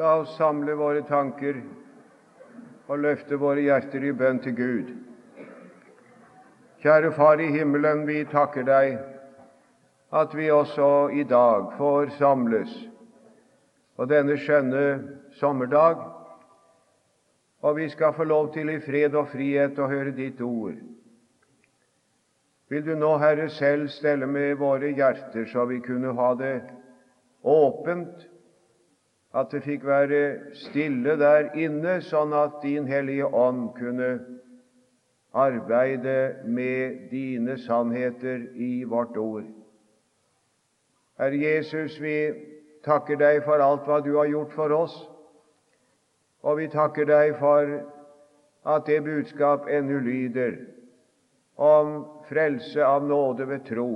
La oss samle våre tanker og løfte våre hjerter i bønn til Gud. Kjære Far i himmelen, vi takker deg at vi også i dag får samles på denne skjønne sommerdag, og vi skal få lov til i fred og frihet å høre ditt ord. Vil du nå, Herre, selv stelle med våre hjerter, så vi kunne ha det åpent at det fikk være stille der inne, sånn at Din Hellige Ånd kunne arbeide med dine sannheter i vårt ord. Herre Jesus, vi takker deg for alt hva du har gjort for oss, og vi takker deg for at det budskap ennå lyder om frelse av nåde ved tro,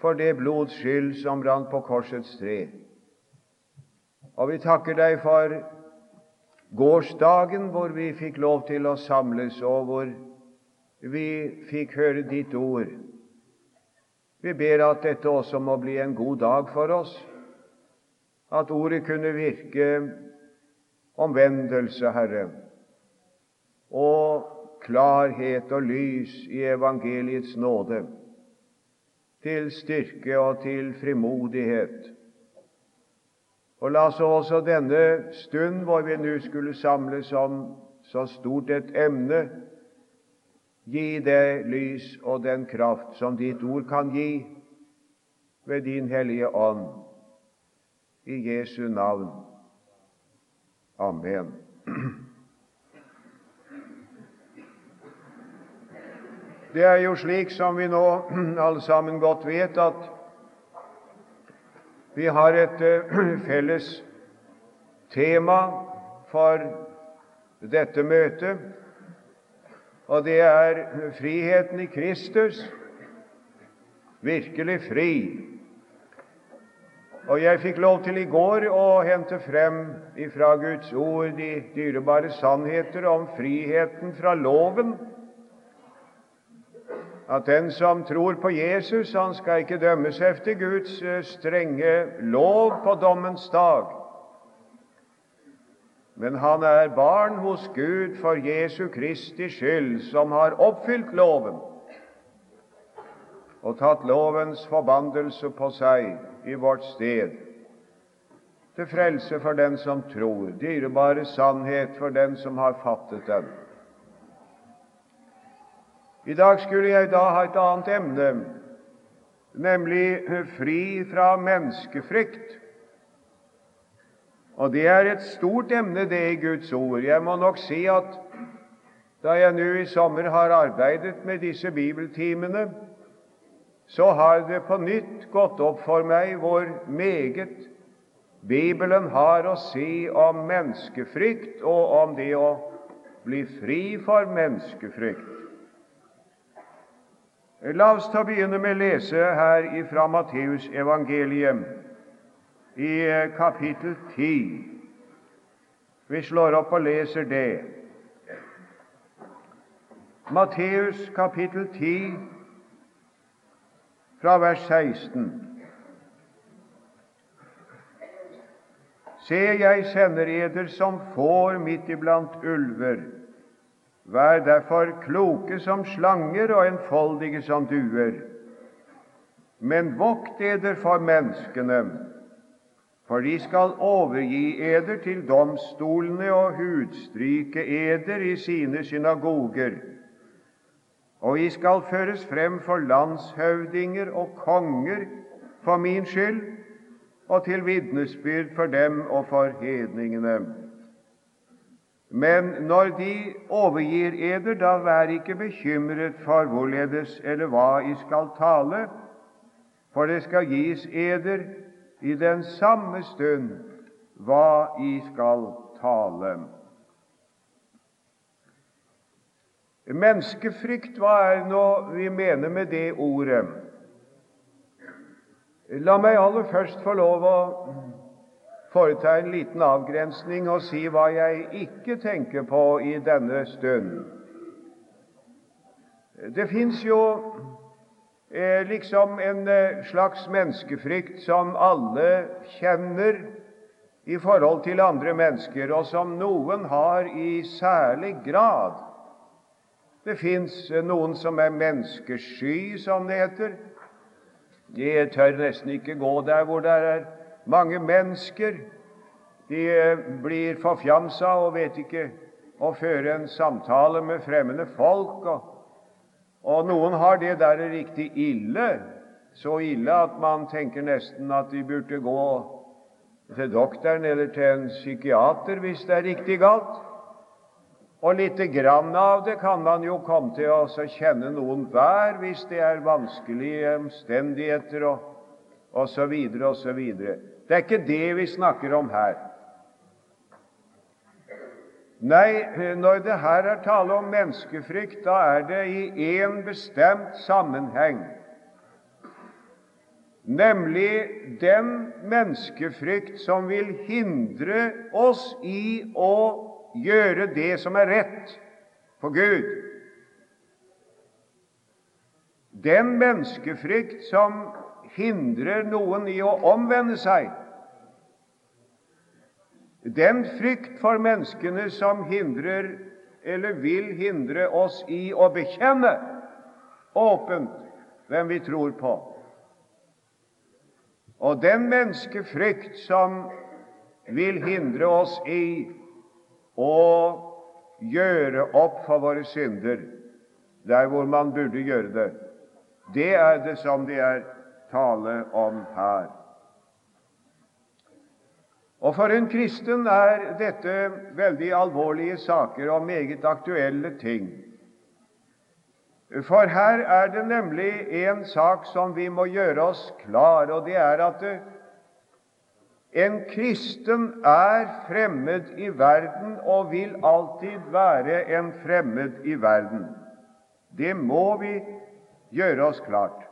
for det blods skyld som brant på korsets tre. Og vi takker deg for gårsdagen hvor vi fikk lov til å samles, og hvor vi fikk høre ditt ord. Vi ber at dette også må bli en god dag for oss, at ordet kunne virke omvendelse, Herre, og klarhet og lys i evangeliets nåde, til styrke og til frimodighet og la oss også denne stund hvor vi nå skulle samles om så stort et emne, gi det lys og den kraft som ditt ord kan gi ved din Hellige Ånd. I Jesu navn. Amen. Det er jo slik som vi nå alle sammen godt vet, at vi har et uh, felles tema for dette møtet, og det er friheten i Kristus. Virkelig fri. Og jeg fikk lov til i går å hente frem ifra Guds ord de dyrebare sannheter om friheten fra loven at den som tror på Jesus, han skal ikke dømmes efter Guds eh, strenge lov på dommens dag. Men han er barn hos Gud for Jesu Kristi skyld, som har oppfylt loven og tatt lovens forbannelse på seg i vårt sted, til frelse for den som tror, dyrebare sannhet for den som har fattet den. I dag skulle jeg da ha et annet emne, nemlig fri fra menneskefrykt. Og det er et stort emne, det i Guds ord. Jeg må nok si at da jeg nå i sommer har arbeidet med disse bibeltimene, så har det på nytt gått opp for meg hvor meget Bibelen har å si om menneskefrykt og om det å bli fri for menneskefrykt. La oss ta begynne med å lese her fra Matteusevangeliet i eh, kapittel 10. Vi slår opp og leser det. Matteus kapittel 10 fra vers 16. Se, jeg sender eder som får midt iblant ulver. Vær derfor kloke som slanger og enfoldige som duer. Men vokt eder for menneskene, for de skal overgi eder til domstolene og hudstryke eder i sine synagoger. Og I skal føres frem for landshøvdinger og konger for min skyld, og til vitnesbyrd for dem og for hedningene. Men når de overgir eder, da vær ikke bekymret for hvorledes eller hva I skal tale, for det skal gis eder i den samme stund hva I skal tale. Menneskefrykt, hva er nå vi mener med det ordet? La meg aller først få lov å foreta en liten avgrensning og si hva jeg ikke tenker på i denne stund. Det fins jo eh, liksom en eh, slags menneskefrykt som alle kjenner i forhold til andre mennesker, og som noen har i særlig grad. Det fins noen som er menneskesky, som det heter. De tør nesten ikke gå der hvor det er mange mennesker. De blir forfjamsa og vet ikke å føre en samtale med fremmede folk. Og, og noen har det der riktig ille, så ille at man tenker nesten at de burde gå til doktoren eller til en psykiater hvis det er riktig galt. Og lite grann av det kan man jo komme til å kjenne noen hver hvis det er vanskelige omstendigheter og osv. osv. Det er ikke det vi snakker om her. Nei, når det her er tale om menneskefrykt, da er det i én bestemt sammenheng nemlig den menneskefrykt som vil hindre oss i å gjøre det som er rett for Gud. Den menneskefrykt som hindrer noen i å omvende seg. Den frykt for menneskene som hindrer eller vil hindre oss i å bekjenne åpent hvem vi tror på. Og den menneskefrykt som vil hindre oss i å gjøre opp for våre synder der hvor man burde gjøre det, det er det som det er tale om her. Og For en kristen er dette veldig alvorlige saker og meget aktuelle ting. For her er det nemlig en sak som vi må gjøre oss klar, og det er at en kristen er fremmed i verden og vil alltid være en fremmed i verden. Det må vi gjøre oss klart.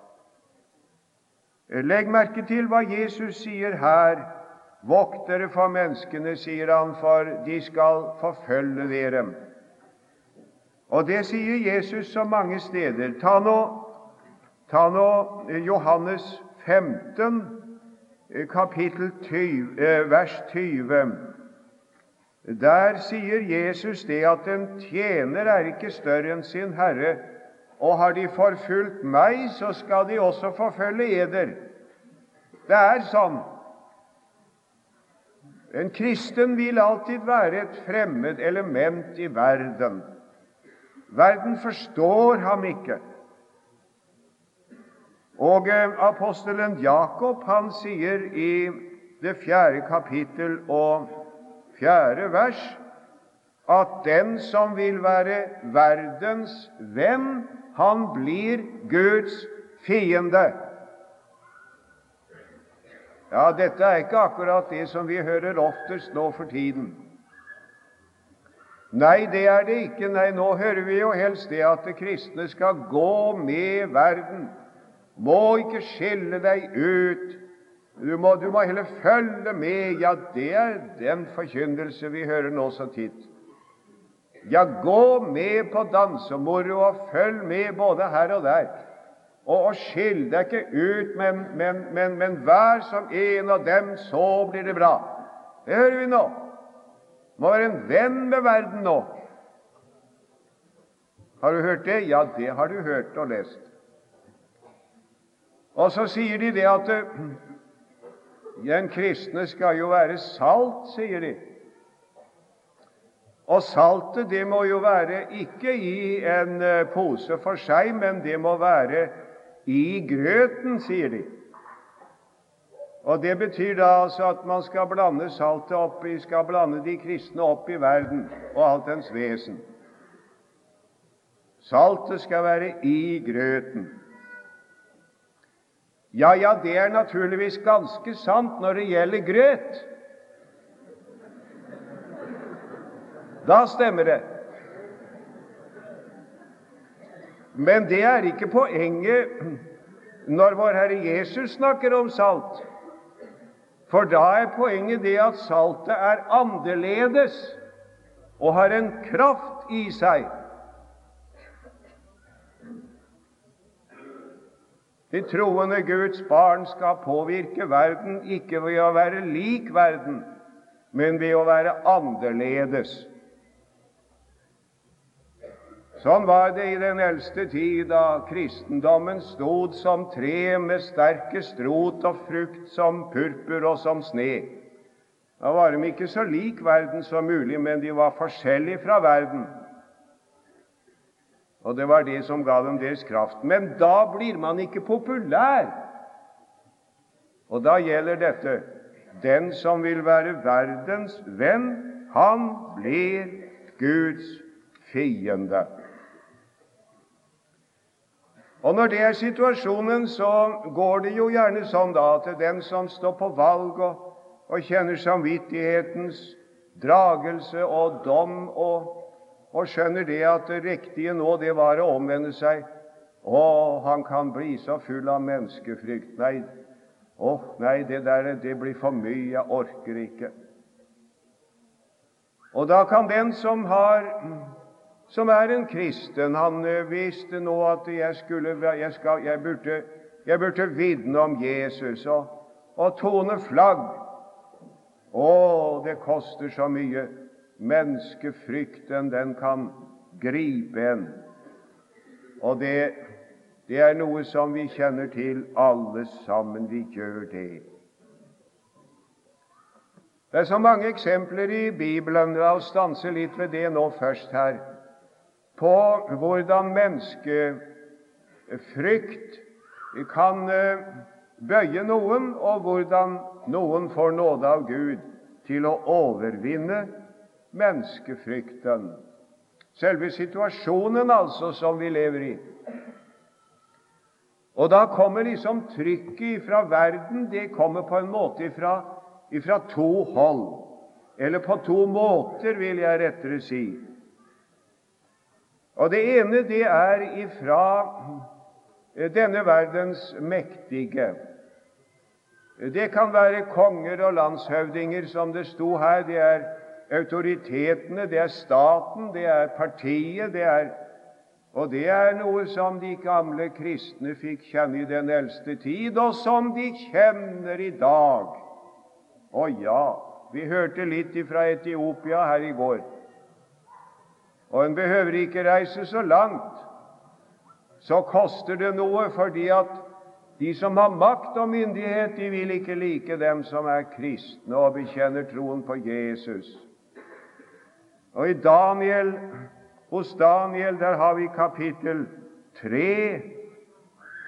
Legg merke til hva Jesus sier her. Vokt dere for menneskene, sier han, for de skal forfølge dere. Og det sier Jesus så mange steder. Ta nå, ta nå Johannes 15, kapittel 20, eh, vers 20. Der sier Jesus det at en tjener er ikke større enn sin herre, og har de forfulgt meg, så skal de også forfølge eder. Det er sånn. En kristen vil alltid være et fremmed element i verden. Verden forstår ham ikke. Og eh, apostelen Jakob han sier i det fjerde kapittel og fjerde vers at den som vil være verdens venn, han blir Guds fiende. Ja, dette er ikke akkurat det som vi hører oftest nå for tiden. Nei, det er det ikke. Nei, Nå hører vi jo helst det at det kristne skal gå med verden. Må ikke skille deg ut. Du må, du må heller følge med. Ja, det er den forkynnelse vi hører nå så titt. Ja, gå med på dansemoro og følg med både her og der. Og, og skill deg ikke ut, men, men, men, men vær som en av dem, så blir det bra. Det hører vi nå må være en venn med verden nå. Har du hørt det? Ja, det har du hørt og lest. Og så sier de det at den kristne skal jo være salt, sier de. Og saltet det må jo være ikke i en eh, pose for seg, men det må være i grøten, sier de. Og Det betyr da altså at man skal blande saltet opp i, skal blande de kristne opp i verden og alt dens vesen. Saltet skal være i grøten. Ja, ja, det er naturligvis ganske sant når det gjelder grøt. Da stemmer det. Men det er ikke poenget når vår Herre Jesus snakker om salt. For da er poenget det at saltet er annerledes og har en kraft i seg. De troende Guds barn skal påvirke verden ikke ved å være lik verden, men ved å være annerledes. Sånn var det i den eldste tid, da kristendommen stod som tre med sterkest rot og frukt som purpur og som sne. Da var de ikke så lik verden som mulig, men de var forskjellige fra verden. Og det var det som ga dem deres kraft. Men da blir man ikke populær. Og da gjelder dette den som vil være verdens venn, han blir Guds fiende. Og Når det er situasjonen, så går det jo gjerne sånn da at den som står på valg og, og kjenner samvittighetens dragelse og dom og, og, skjønner det at det riktige nå, det var å omvende seg Å, han kan bli så full av menneskefrykt. Nei, å, nei, det der det blir for mye. Jeg orker ikke. Og da kan den som har som er en kristen. Han eh, visste nå at jeg, skulle, jeg, skal, jeg, burde, jeg burde vitne om Jesus og, og tone flagg. Å, det koster så mye. Menneskefrykten, den kan gripe en. Og det, det er noe som vi kjenner til, alle sammen. Vi gjør det. Det er så mange eksempler i Bibelen. La oss stanse litt ved det nå først her på hvordan menneskefrykt kan eh, bøye noen, og hvordan noen får nåde av Gud til å overvinne menneskefrykten. Selve situasjonen altså som vi lever i. Og da kommer liksom trykket fra verden det kommer på en måte ifra to hold. Eller på to måter, vil jeg rettere si. Og Det ene det er ifra eh, denne verdens mektige. Det kan være konger og landshøvdinger, som det sto her. Det er autoritetene, det er staten, det er partiet, det er og det er noe som de gamle kristne fikk kjenne i den eldste tid, og som de kjenner i dag. Å ja, vi hørte litt fra Etiopia her i går. Og en behøver ikke reise så langt. Så koster det noe, fordi at de som har makt og myndighet, de vil ikke like dem som er kristne og bekjenner troen på Jesus. Og i Daniel, hos Daniel der har vi kapittel 3.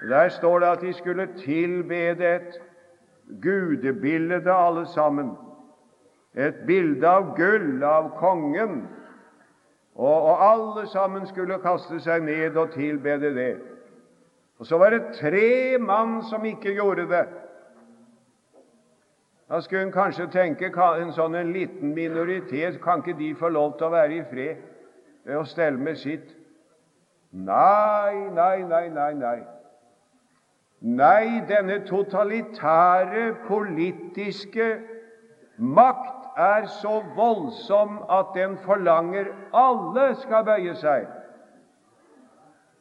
Der står det at de skulle tilbede et gudebilde, alle sammen. Et bilde av gull, av kongen, og, og alle sammen skulle kaste seg ned og tilbede det. Og så var det tre mann som ikke gjorde det. Da skulle en kanskje tenke en sånn en liten minoritet, kan ikke de få lov til å være i fred ved å stelle med sitt? Nei, nei, nei, nei, nei. Nei, denne totalitære politiske makt er så voldsom at den forlanger alle skal bøye seg.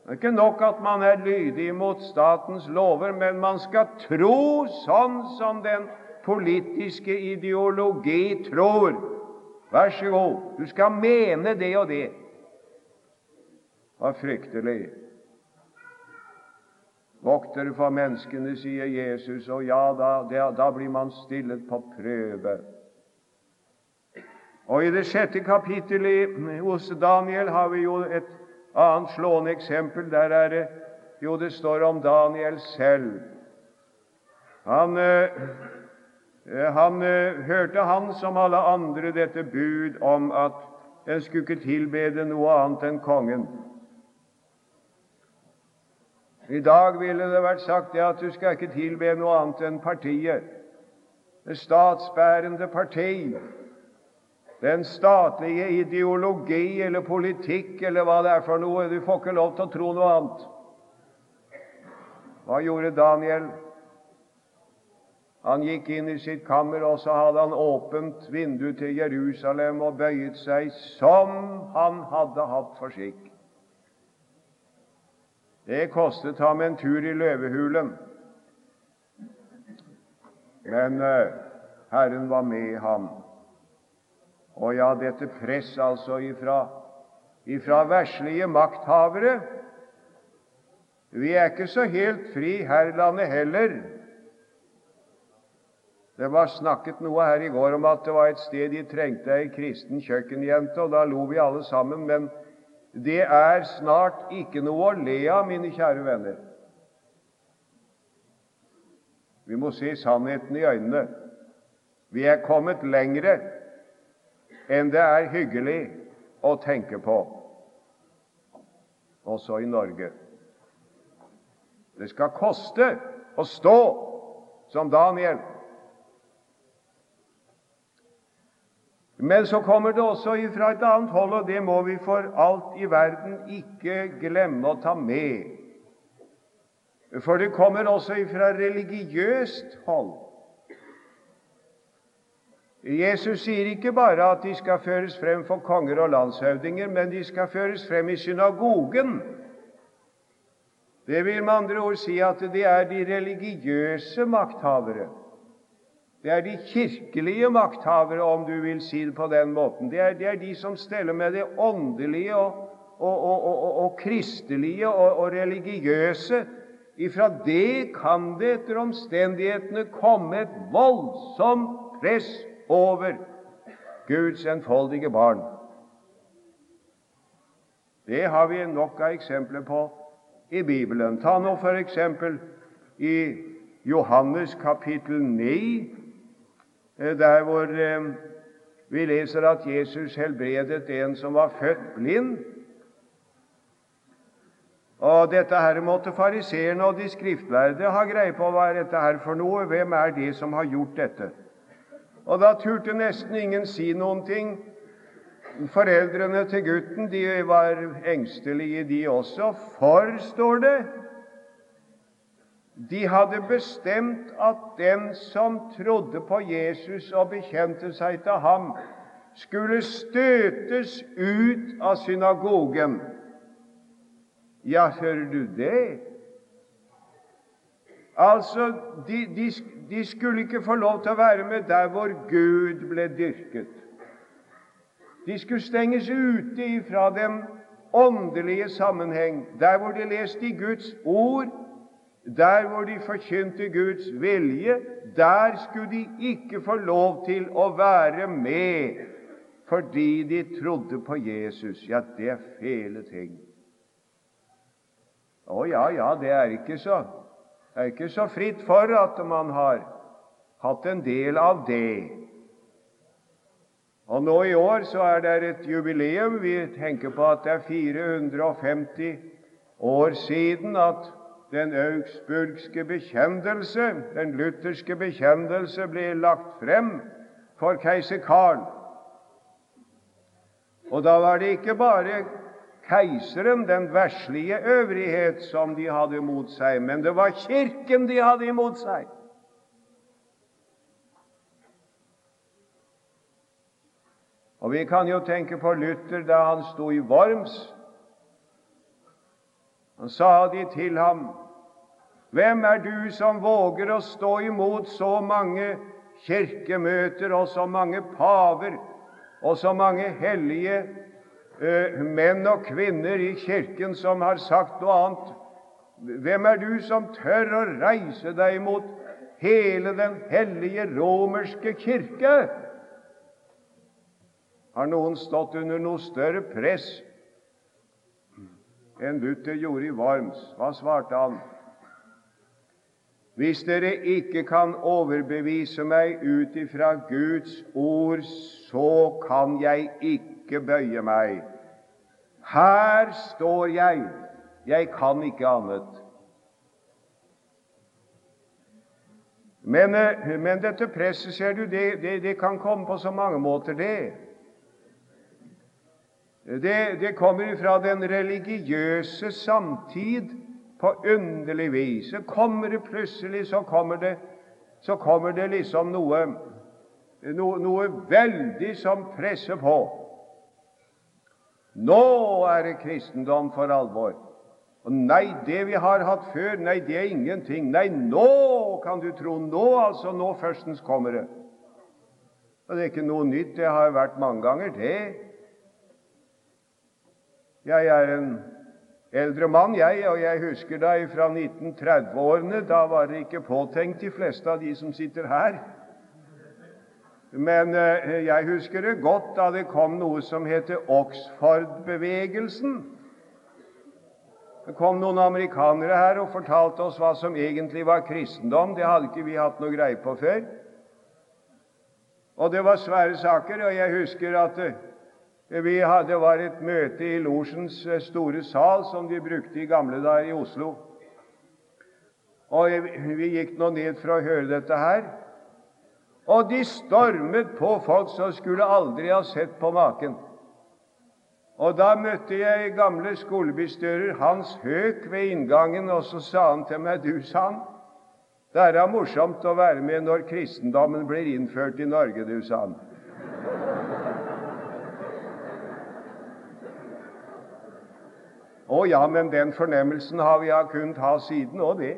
Det er ikke nok at man er lydig mot statens lover, men man skal tro sånn som den politiske ideologi tror. Vær så god, du skal mene det og det. Hva fryktelig. Vokt dere for menneskene, sier Jesus, og ja, da, da blir man stillet på prøve. Og I det sjette kapittelet hos Daniel har vi jo et annet slående eksempel. Der er det jo det står om Daniel selv. Han, eh, han eh, hørte han som alle andre dette bud om at en skulle ikke tilbede noe annet enn kongen. I dag ville det vært sagt det at du skal ikke tilbe noe annet enn partiet, det statsbærende parti den statlige ideologi eller politikk eller hva det er for noe. Du får ikke lov til å tro noe annet. Hva gjorde Daniel? Han gikk inn i sitt kammer, og så hadde han åpent vinduet til Jerusalem og bøyet seg som han hadde hatt for skikk. Det kostet ham en tur i løvehulen, men uh, Herren var med ham. Og ja, dette presset altså ifra, ifra verslige makthavere Vi er ikke så helt fri her i landet heller. Det var snakket noe her i går om at det var et sted de trengte ei kristen kjøkkenjente, og da lo vi alle sammen. Men det er snart ikke noe å le av, mine kjære venner. Vi må se sannheten i øynene. Vi er kommet lengre enn det er hyggelig å tenke på, også i Norge. Det skal koste å stå som Daniel. Men så kommer det også fra et annet hold, og det må vi for alt i verden ikke glemme å ta med. For det kommer også fra religiøst hold. Jesus sier ikke bare at de skal føres frem for konger og landshøvdinger, men de skal føres frem i synagogen. Det vil med andre ord si at det er de religiøse makthavere. Det er de kirkelige makthavere, om du vil si det på den måten. Det er, det er de som steller med det åndelige og, og, og, og kristelige og, religiøse. Ifra det kan det etter omstendighetene komme et voldsomt press over Guds enfoldige barn. Det har vi nok av eksempler på i Bibelen. Ta nå eksempel i Johannes kapittel 9, eh, der hvor eh, vi leser at Jesus helbredet en som var født blind. Og Dette her måtte fariseerne og de skriftlærde ha greie på. Hva dette her for noe? Hvem er det som har gjort dette? Og da turte nesten ingen si noen ting. Foreldrene til gutten de var engstelige, de også. For, står det, de hadde bestemt at den som trodde på Jesus og bekjente seg til ham, skulle støtes ut av synagogen. Ja, hører du det? Altså, de, de, de, skulle ikke få lov til å være med der hvor Gud ble dyrket. De skulle stenges ute ifra den åndelige sammenheng, der hvor de leste i Guds ord, der hvor de forkynte Guds vilje. Der skulle de ikke få lov til å være med fordi de trodde på Jesus. Ja, det er fæle ting. Å ja, ja, det er ikke så det er ikke så fritt for at man har hatt en del av det. Og Nå i år så er det et jubileum. Vi tenker på at det er 450 år siden at den augsburgske bekjendelse, den lutherske bekjendelse, ble lagt frem for keiser Karl. Og da var det ikke bare keiseren, den verslige øvrighet, som de hadde imot seg, men det var Kirken de hadde imot seg. Og Vi kan jo tenke på Luther da han sto i Worms. Han sa de til ham, Hvem er du som våger å stå imot så mange kirkemøter og så mange paver og så mange hellige menn og kvinner i Kirken som har sagt noe annet. Hvem er du som tør å reise deg mot hele den hellige romerske kirke? Har noen stått under noe større press enn Luther gjorde i Worms? Hva svarte han? Hvis dere ikke kan overbevise meg ut ifra Guds ord, så kan jeg ikke ikke bøye meg. Her står jeg, jeg kan ikke annet. Men, eh, men dette presset, ser du, det, det, det, kan komme på så mange måter, det. Det, det kommer fra den religiøse samtid på underlig vis. Så kommer det plutselig så kommer det, så kommer det liksom noe, noe, noe veldig som presser på. Nå er det kristendom for alvor. Og Nei, det vi har hatt før, nei, det er ingenting. Nei, nå kan du tro. Nå, altså. Nå førstens kommer det. Og Det er ikke noe nytt. Det har vært mange ganger, det. Jeg er en eldre mann, jeg, og jeg husker da fra 1930-årene. Da var det ikke påtenkt, de fleste av de som sitter her. Men eh, jeg husker det godt da det kom noe som heter Oxford-bevegelsen. Det kom noen amerikanere her og fortalte oss hva som egentlig var kristendom. Det hadde ikke vi hatt noe greie på før. Og det var svære saker. Og jeg husker at eh, vi hadde, var et møte i losjens eh, store sal, som de brukte i gamle dager i Oslo. Og vi gikk nå ned for å høre dette her. Og de stormet på folk som skulle aldri ha sett på maken. Og Da møtte jeg gamle skolebistører Hans Høk ved inngangen, og så sa han til meg, 'Du', sa han, 'det er da morsomt å være med når kristendommen blir innført i Norge', du, sa han. Å ja, men den fornemmelsen har vi kunnet ha siden og det.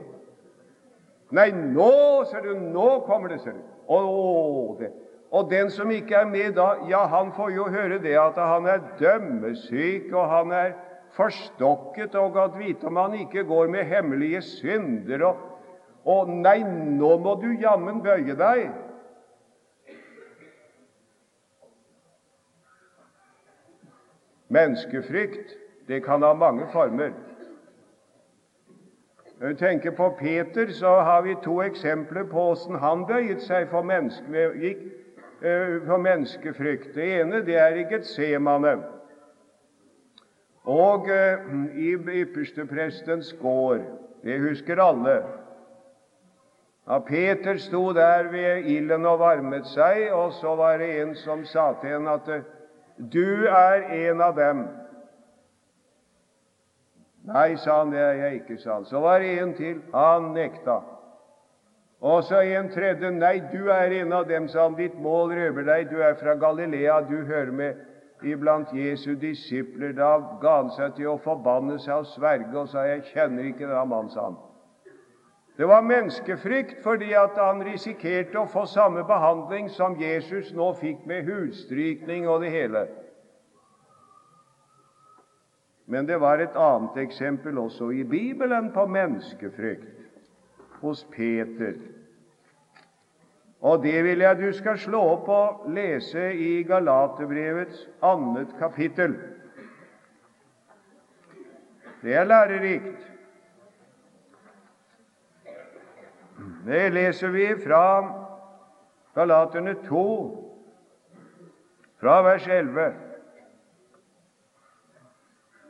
Nei, nå, ser du, nå kommer det, ser du. Det. Og den som ikke er med da, ja, han får jo høre det at han er dømmesyk, og han er forstokket, og at vite om han ikke går med hemmelige synder og, og Nei, nå må du jammen bøye deg! Menneskefrykt, det kan ha mange former. Når vi tenker på Peter, så har vi to eksempler på åssen han bøyet seg for, menneske, gikk, eh, for menneskefrykt. Det ene det er i Getsemane og uh, i yppersteprestens gård. Det husker alle. Ja, Peter sto der ved ilden og varmet seg, og så var det en som sa til henne at du er en av dem. Nei, sa han, det er jeg ikke, sa han. Så var det en til. Han nekta. Og så en tredje. Nei, du er en av dem, sa han. Ditt mål røver deg. Du er fra Galilea. Du hører med iblant Jesu disipler. Da ga han seg til å forbanne seg og sverge og sa, 'Jeg kjenner ikke den mannen', sa han. Det var menneskefrykt fordi at han risikerte å få samme behandling som Jesus nå fikk med hudstrykning og det hele. Men det var et annet eksempel også i Bibelen på menneskefrykt hos Peter. Og det vil jeg du skal slå opp og lese i Galaterbrevets annet kapittel. Det er lærerikt. Det leser vi fra Galaterne 2, fra vers 11.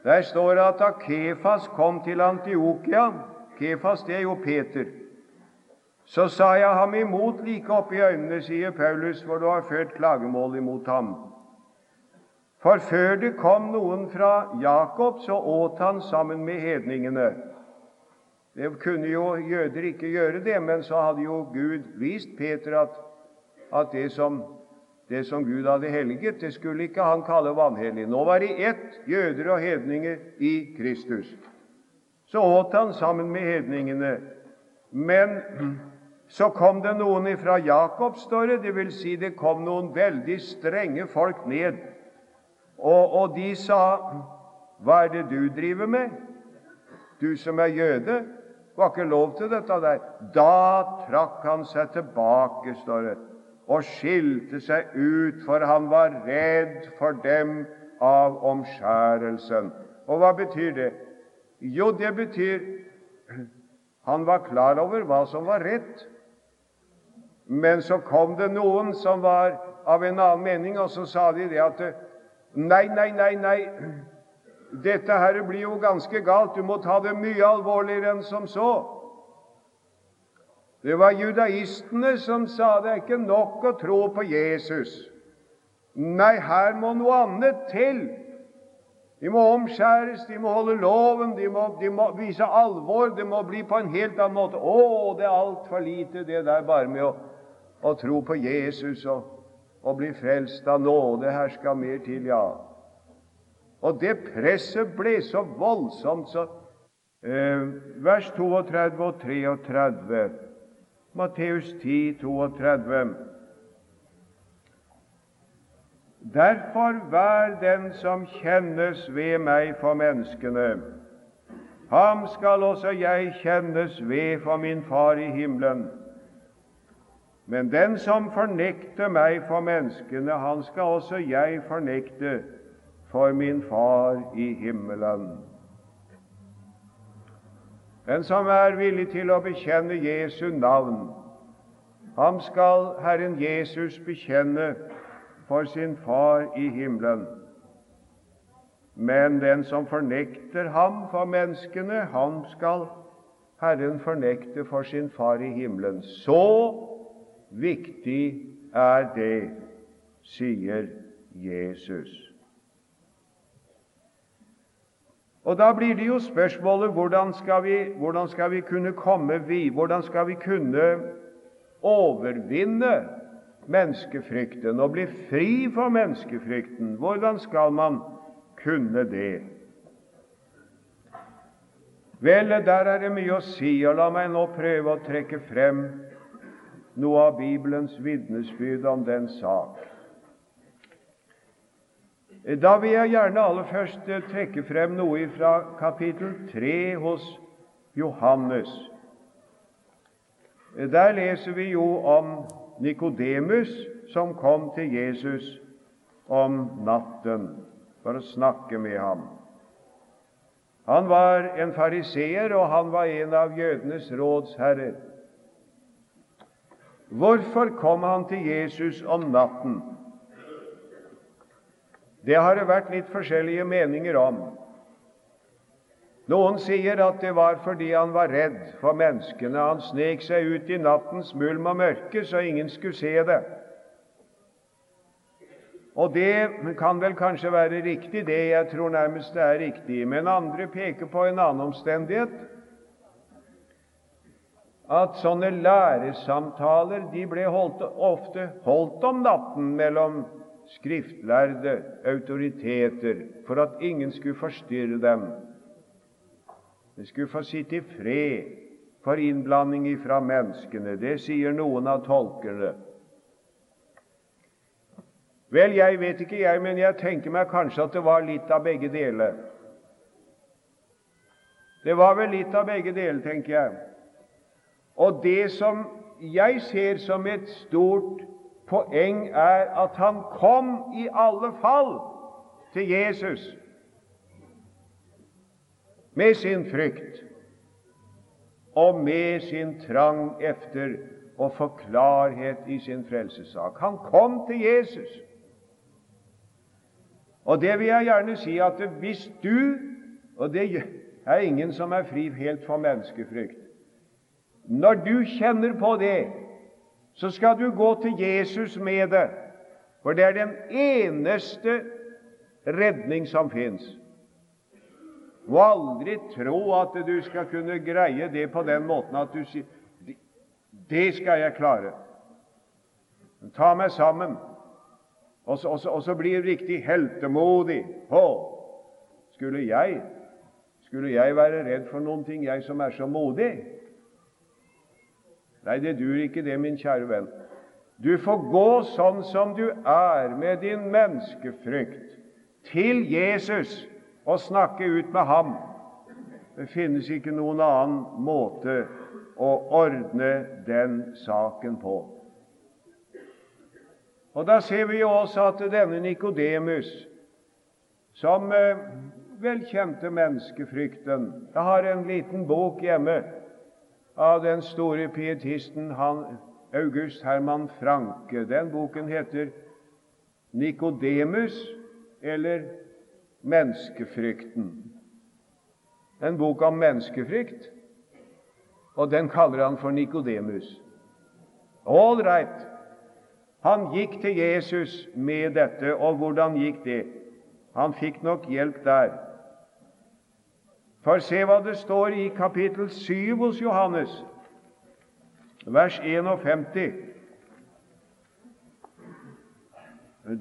Der står det at da Kefas kom til Antiokia Kefas, det er jo Peter. Så sa jeg ham imot like opp i øynene, sier Paulus, for du har ført klagemål imot ham. For før det kom noen fra Jakob, så åt han sammen med hedningene. Det kunne jo jøder ikke gjøre det, men så hadde jo Gud vist Peter at, at det som det som Gud hadde helget, det skulle ikke han kalle vanhellig. Nå var de ett, jøder og hedninger, i Kristus. Så åt han sammen med hedningene. Men så kom det noen fra Jakob, står det. Det vil si, det kom noen veldig strenge folk ned. Og, og de sa, 'Hva er det du driver med, du som er jøde?' Var ikke lov til dette der. Da trakk han seg tilbake, står det og skilte seg ut, for han var redd for dem av omskjærelsen. Og hva betyr det? Jo, det betyr han var klar over hva som var rett. Men så kom det noen som var av en annen mening, og så sa de det at Nei, nei, nei, nei. Dette her blir jo ganske galt. Du må ta det mye alvorligere enn som så. Det var judaistene som sa det er ikke nok å tro på Jesus. Nei, her må noe annet til. De må omskjæres, de må holde loven, de må, de må vise alvor. Det må bli på en helt annen måte. Å, det er altfor lite, det der bare med å, å tro på Jesus og, og bli frelst av nåde. Her skal mer til, ja. Og det presset ble så voldsomt, så eh, Vers 32 og 33 Matteus 10, 32. Derfor vær den som kjennes ved meg for menneskene. Ham skal også jeg kjennes ved for min Far i himmelen. Men den som fornekter meg for menneskene, han skal også jeg fornekte for min Far i himmelen. Den som er villig til å bekjenne Jesu navn, ham skal Herren Jesus bekjenne for sin Far i himmelen. Men den som fornekter ham for menneskene, han skal Herren fornekte for sin Far i himmelen. Så viktig er det, sier Jesus. Og Da blir det jo spørsmålet hvordan skal vi, hvordan skal vi kunne komme vi, hvordan skal vi kunne overvinne menneskefrykten og bli fri for menneskefrykten. Hvordan skal man kunne det? Vel, der er det mye å si, og la meg nå prøve å trekke frem noe av Bibelens vitnesbyrd om den sak. Da vil jeg gjerne aller først trekke frem noe fra kapittel 3 hos Johannes. Der leser vi jo om Nikodemus som kom til Jesus om natten for å snakke med ham. Han var en fariseer, og han var en av jødenes rådsherrer. Hvorfor kom han til Jesus om natten? Det har det vært litt forskjellige meninger om. Noen sier at det var fordi han var redd for menneskene. Han snek seg ut i nattens mulm og mørke, så ingen skulle se det. Og det kan vel kanskje være riktig, det. Jeg tror nærmest det er riktig. Men andre peker på en annen omstendighet. At sånne læresamtaler de ble holdt, ofte holdt om natten mellom skriftlærde autoriteter for at ingen skulle forstyrre dem. De skulle få sitte i fred for innblanding fra menneskene. Det sier noen av tolkerne. Vel, jeg vet ikke, jeg, men jeg tenker meg kanskje at det var litt av begge deler. Det var vel litt av begge deler, tenker jeg. Og det som jeg ser som et stort poeng, er at han kom i alle fall til Jesus med sin frykt og med sin trang efter å få klarhet i sin frelsessak. Han kom til Jesus. Og det vil jeg gjerne si at hvis du Og det er ingen som er fri helt for menneskefrykt. Når du kjenner på det, så skal du gå til Jesus med det, for det er den eneste redning som fins. Må aldri tro at du skal kunne greie det på den måten at du sier 'Det skal jeg klare'. Ta meg sammen. Og så, og så, og så blir riktig heltemodig. Hå! skulle jeg skulle jeg være redd for noen ting, jeg som er så modig? Nei, det duer ikke det, min kjære venn. Du får gå sånn som du er, med din menneskefrykt, til Jesus og snakke ut med ham. Det finnes ikke noen annen måte å ordne den saken på. Og Da ser vi også at denne Nikodemus, som eh, vel kjente menneskefrykten Jeg har en liten bok hjemme av den store pietisten han, August Herman Franke. Den boken heter 'Nikodemus', eller menneskefrykten. En bok om menneskefrykt, og den kaller han for Nikodemus. All right. Han gikk til Jesus med dette, og hvordan gikk det? Han fikk nok hjelp der. For se hva det står i kapittel 7 hos Johannes, vers 51.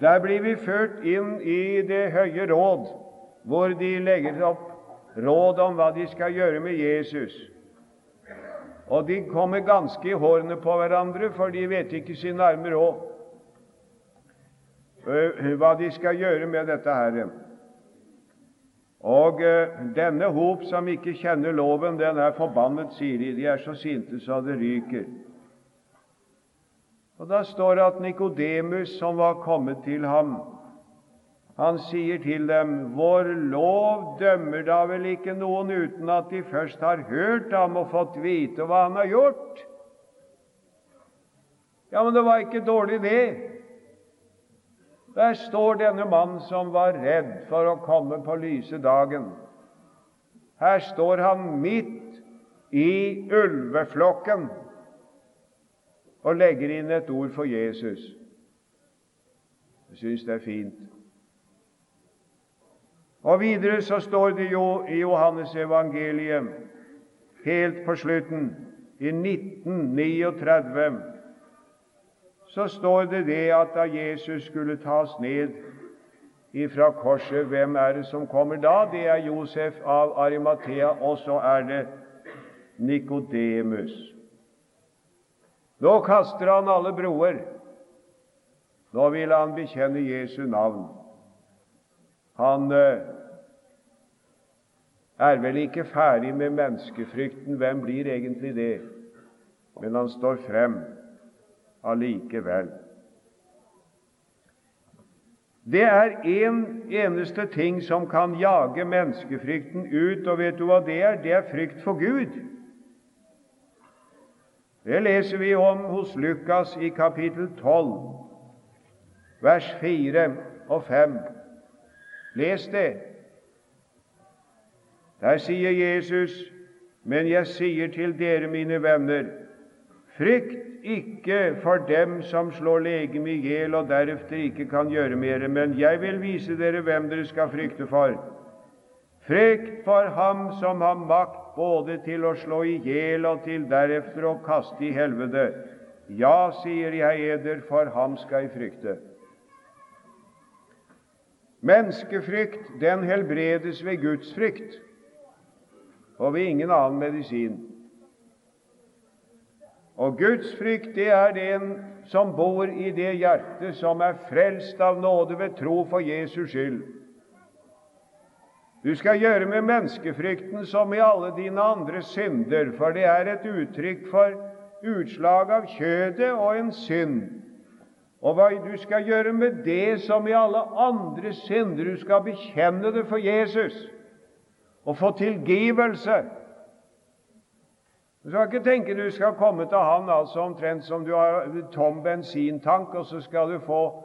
Der blir vi ført inn i Det høye råd, hvor de legger opp råd om hva de skal gjøre med Jesus. Og de kommer ganske i hårene på hverandre, for de vet ikke sin nærme råd. uh, hva de skal gjøre med dette her. Og uh, denne hop som ikke kjenner loven, den er forbannet, sier de. De er så sinte så det ryker. Og Da står det at Nikodemus, som var kommet til ham, han sier til dem, Vår lov dømmer da vel ikke noen uten at de først har hørt ham og fått vite hva han har gjort? Ja, men det var ikke dårlig, det. Der står denne mannen som var redd for å komme på lyse dagen. Her står han midt i ulveflokken og legger inn et ord for Jesus. Jeg syns det er fint. Og Videre så står det jo i Johannes evangeliet, helt på slutten, i 1939, så står det det at da Jesus skulle tas ned ifra korset, hvem er det som kommer da? Det er Josef av Arimathea, og så er det Nikodemus. Nå kaster han alle broer. Nå vil han bekjenne Jesu navn. Han eh, er vel ikke ferdig med menneskefrykten. Hvem blir egentlig det? Men han står frem allikevel. Det er én en eneste ting som kan jage menneskefrykten ut, og vet du hva det er? Det er frykt for Gud. Det leser vi om hos Lukas i kapittel 12, vers 4 og 5. Les det. Der sier Jesus, men jeg sier til dere, mine venner, frykt ikke for dem som slår legemet i hjel og deretter ikke kan gjøre mer, men jeg vil vise dere hvem dere skal frykte for. Frykt for ham som har makt både til å slå i hjel og til deretter å kaste i helvete. Ja, sier jeg eder, for ham skal jeg frykte. Menneskefrykt den helbredes ved Guds frykt og ved ingen annen medisin. Og Guds frykt det er den som bor i det hjertet som er frelst av nåde ved tro for Jesus skyld. Du skal gjøre med menneskefrykten som i alle dine andre synder, for det er et uttrykk for utslag av kjødet og en synd og hva du skal gjøre med det som i alle andre synder. Du skal bekjenne det for Jesus og få tilgivelse. Du skal ikke tenke du skal komme til Han altså omtrent som du har tom bensintank, og så skal du få,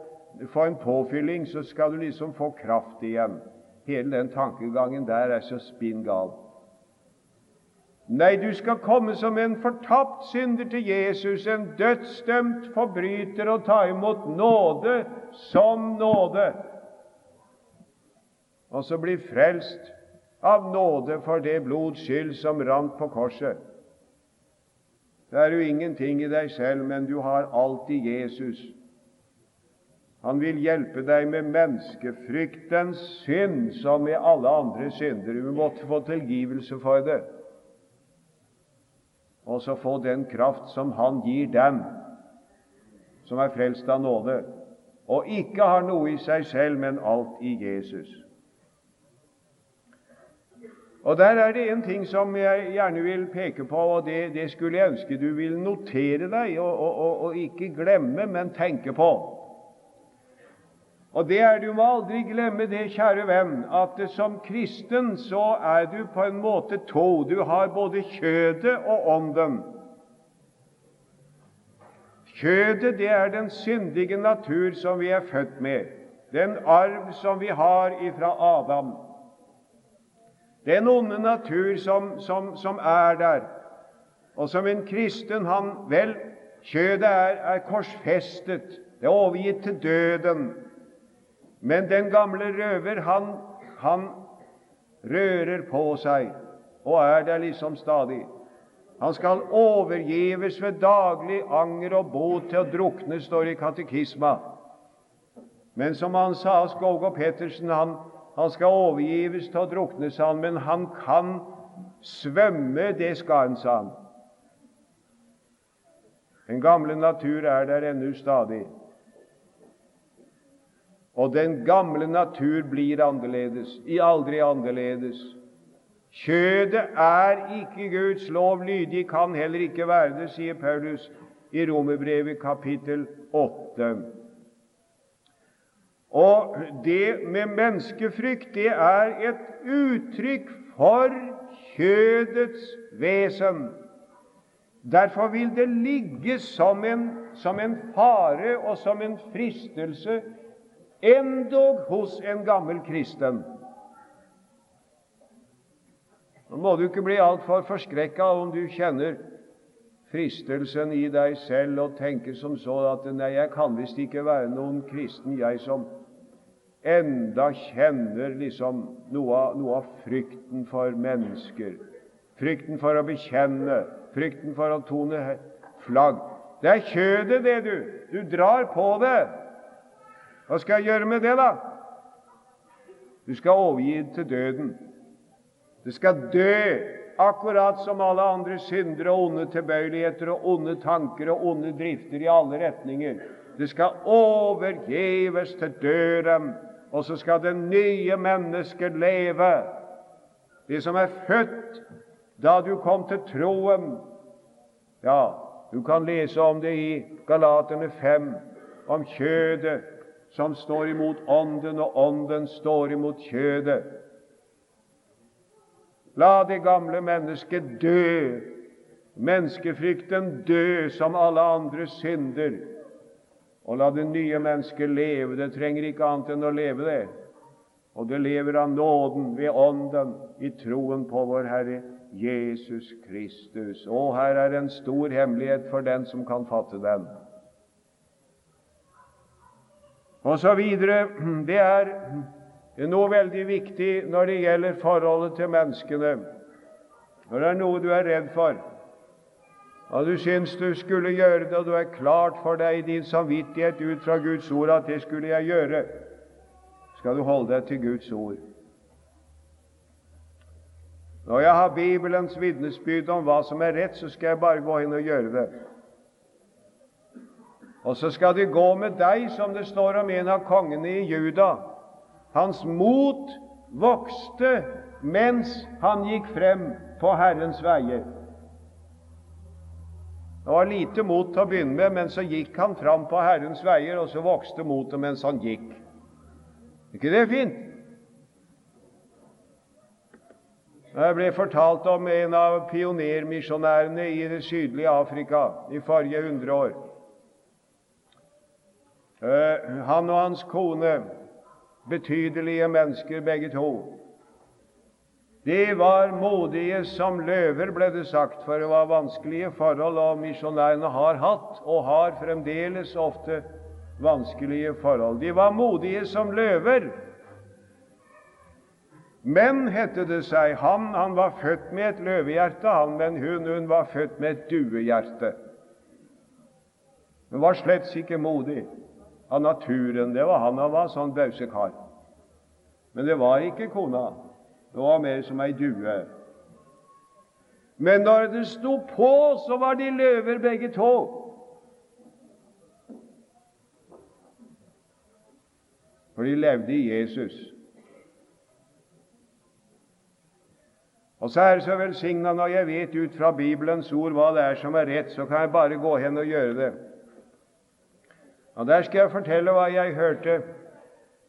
få en påfylling, så skal du liksom få kraft igjen. Hele den tankegangen der er så spinn gal. Nei, du skal komme som en fortapt synder til Jesus, en dødsdømt forbryter, og ta imot nåde som nåde, og så bli frelst av nåde for det blods skyld som rant på korset. Det er jo ingenting i deg selv, men du har alltid Jesus. Han vil hjelpe deg med menneskefryktens synd som med alle andre synder. Du måtte få tilgivelse for det og så få den kraft som Han gir dem som er frelst av nåde, og ikke har noe i seg selv, men alt i Jesus. Og Der er det en ting som jeg gjerne vil peke på, og det, det skulle jeg ønske du vil notere deg, og, og, og, ikke glemme, men tenke på. Og det er Du må aldri glemme det, kjære venn, at som kristen så er du på en måte to. Du har både kjødet og ånden. Kjødet det er den syndige natur som vi er født med, den arv som vi har ifra Adam. Den onde natur som, som, som er der, og som en kristen han Vel, kjødet er, er korsfestet, det er overgitt til døden. Men den gamle røver, han, han rører på seg og er der liksom stadig. Han skal overgives ved daglig anger og bot til å drukne, står i katekisma. Men som han sa, Skåge Pettersen, han, han skal overgives til å drukne, sa han, men han kan svømme, det skal han, sa han. Den gamle natur er der ennå stadig. Og den gamle natur blir annerledes, i aldri annerledes. Kjødet er ikke Guds lov lydig, kan heller ikke være det, sier Paulus i Romerbrevet kapittel 8. Og det med menneskefrykt, det er et uttrykk for kjødets vesen. Derfor vil det ligge som en, som en fare og som en fristelse endog hos en gammel kristen. Nå må du ikke bli altfor forskrekka om du kjenner fristelsen i deg selv og tenker som så at nei, jeg kan visst ikke være noen kristen, jeg som enda kjenner liksom noe av, noe av frykten for mennesker. Frykten for å bekjenne, frykten for å tone flagg. Det er kjødet, det, du. Du drar på det. Hva skal jeg gjøre med det, da? Du skal overgi det til døden. Det skal dø, akkurat som alle andre syndere og onde tilbøyeligheter og onde tanker og onde drifter i alle retninger. Det skal overgives til døden, og så skal det nye mennesket leve. Det som er født da du kom til troen. Ja, du kan lese om det i Galaterne 5, om kjødet som står imot Ånden, og Ånden står imot kjødet. La det gamle mennesket dø, menneskefrykten dø som alle andre synder, og la det nye mennesket leve. Det trenger ikke annet enn å leve det. Og det lever av nåden ved Ånden i troen på vår Herre Jesus Kristus. Og her er en stor hemmelighet for den som kan fatte den og så videre. Det er noe veldig viktig når det gjelder forholdet til menneskene. Når det er noe du er redd for, og du syns du skulle gjøre det, og du er klart for deg i din samvittighet ut fra Guds ord at det skulle jeg gjøre, skal du holde deg til Guds ord. Når jeg har Bibelens vitnesbyrd om hva som er rett, så skal jeg bare gå inn og gjøre det. Og så skal det gå med deg, som det står om en av kongene i Juda. Hans mot vokste mens han gikk frem på Herrens veier. Det var lite mot til å begynne med, men så gikk han fram på Herrens veier, og så vokste motet mens han gikk. Er ikke det fint? Jeg ble fortalt om en av pionermisjonærene i det sydlige Afrika i forrige hundre år. Eh, han og hans kone, betydelige mennesker begge to. De var modige som løver, ble det sagt, for det var vanskelige forhold, og misjonærene har hatt og har fremdeles ofte vanskelige forhold. De var modige som løver. Men, hette det seg, han, han var født med et løvehjerte, han, men hun, hun var født med et duehjerte. Hun var slett ikke modig av naturen. Det var han han var, sånn bausekar. Men det var ikke kona. Var mer som ei due. Men når det sto på, så var de løver begge to. For de levde i Jesus. Og så er det så velsigna når jeg vet ut fra Bibelens ord hva det er som er rett, så kan jeg bare gå hen og gjøre det. Og Der skal jeg fortelle hva jeg hørte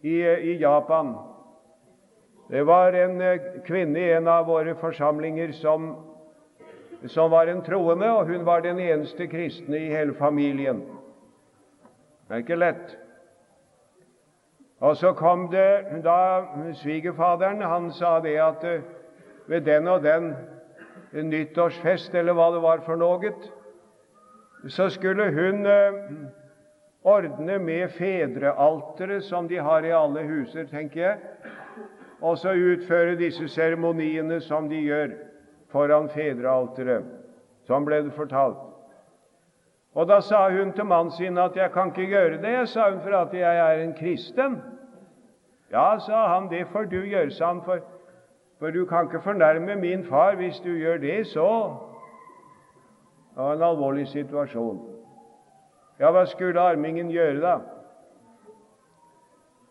i, i Japan. Det var en eh, kvinne i en av våre forsamlinger som, som var en troende, og hun var den eneste kristne i hele familien. Det er ikke lett. Og så kom det da svigerfaderen han sa det at eh, ved den og den nyttårsfest, eller hva det var for noe, så skulle hun eh, ordne med fedrealteret, som de har i alle huser, tenker jeg, og så utføre disse seremoniene som de gjør foran fedrealteret. Sånn ble det fortalt. Og Da sa hun til mannen sin at 'jeg kan ikke gjøre det', sa hun, 'for at jeg er en kristen'. Ja, sa han, 'det får du gjøre', sa han, for, for du kan ikke fornærme min far hvis du gjør det, så Det var en alvorlig situasjon. Ja, hva skulle armingen gjøre da?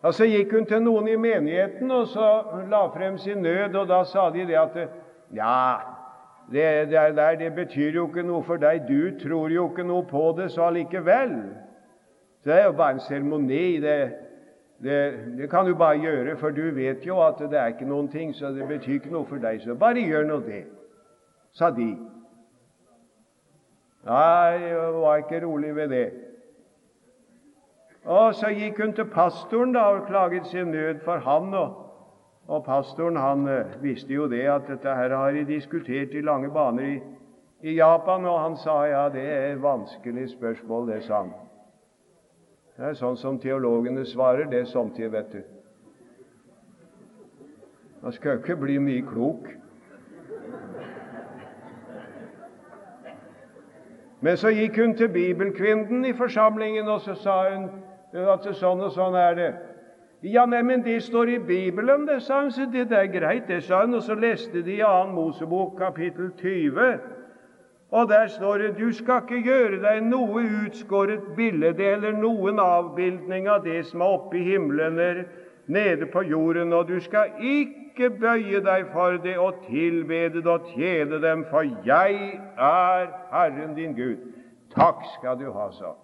Og Så gikk hun til noen i menigheten og så la frem sin nød, og da sa de det at ja, det der det betyr jo ikke noe for deg, du tror jo ikke noe på det så allikevel. Så det er jo bare en seremoni. Det, det, det, kan du bare gjøre, for du vet jo at det er ikke noen ting, så det betyr ikke noe for deg. Så bare gjør nå det, sa de. Nei, jeg var ikke rolig ved det. Og Så gikk hun til pastoren da og klaget sin nød for han. Og, og pastoren han uh, visste jo det at dette her har de diskutert i lange baner i, i Japan, og han sa ja, det er et vanskelig spørsmål, det sa han. Det er sånn som teologene svarer det samtidig, vet du. Man skal ikke bli mye klok. Men så gikk hun til bibelkvinnen i forsamlingen, og så sa hun at sånn og sånn er det. Ja, neimen, det står i Bibelen, det, sa hun. Så det, er greit, det, sa hun. Og så leste de i 2. Mosebok kapittel 20. Og der står det du skal ikke gjøre deg noe utskåret bilde eller noen avbildning av det som er oppe i himmelen eller nede på jorden, og du skal ikke bøye deg for det og tilbede det og tjene dem, for jeg er Herren din Gud. Takk skal du ha, sa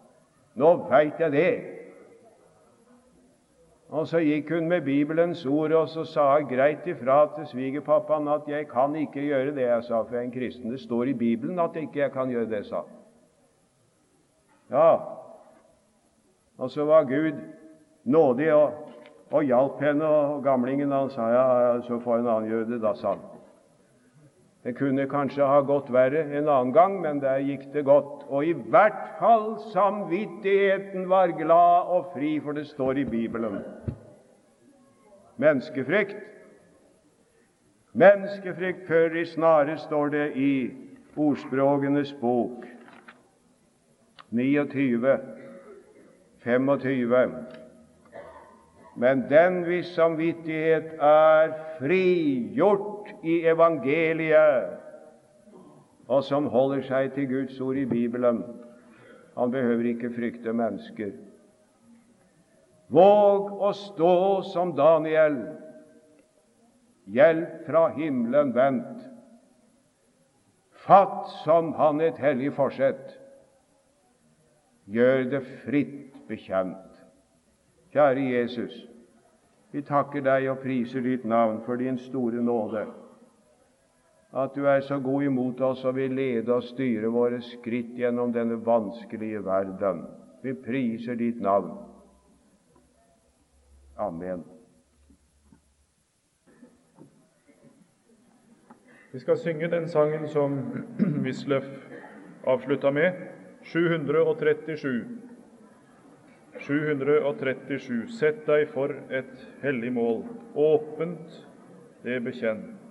Nå veit jeg det. Og Så gikk hun med Bibelens ord, og så sa hun greit ifra til svigerpappaen at 'jeg kan ikke gjøre det', jeg sa, for jeg er en kristen. Det står i Bibelen at ikke jeg kan gjøre det, sa Ja, og så var Gud nådig og, og hjalp henne, og gamlingen han sa ja, så får en annen gjøre det, da, sa han. Det kunne kanskje ha gått verre en annen gang, men der gikk det godt. Og i hvert fall samvittigheten var glad og fri, for det står i Bibelen. Menneskefrykt. Menneskefrykt før i snare, står det i Ordspråkenes bok 29, 25. Men den hvis samvittighet er frigjort i evangeliet, og som holder seg til Guds ord i Bibelen, han behøver ikke frykte mennesker. Våg å stå som Daniel, hjelp fra himmelen vendt. Fatt som han et hellig forsett, gjør det fritt bekjent. Kjære Jesus, vi takker deg og priser ditt navn for din store nåde. At du er så god imot oss og vil lede og styre våre skritt gjennom denne vanskelige verden. Vi priser ditt navn. Amen. Vi skal synge den sangen som Wisløff avslutta med, 737. 737. Sett deg for et hellig mål, åpent det bekjenn.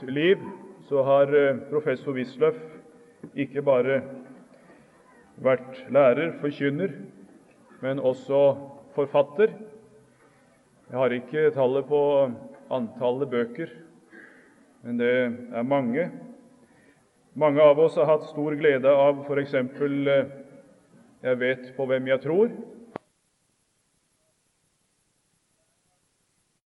Liv så har eh, professor Wisløff ikke bare vært lærer, forkynner, men også forfatter. Jeg har ikke tallet på antallet bøker, men det er mange. Mange av oss har hatt stor glede av f.eks. Jeg vet på hvem jeg tror,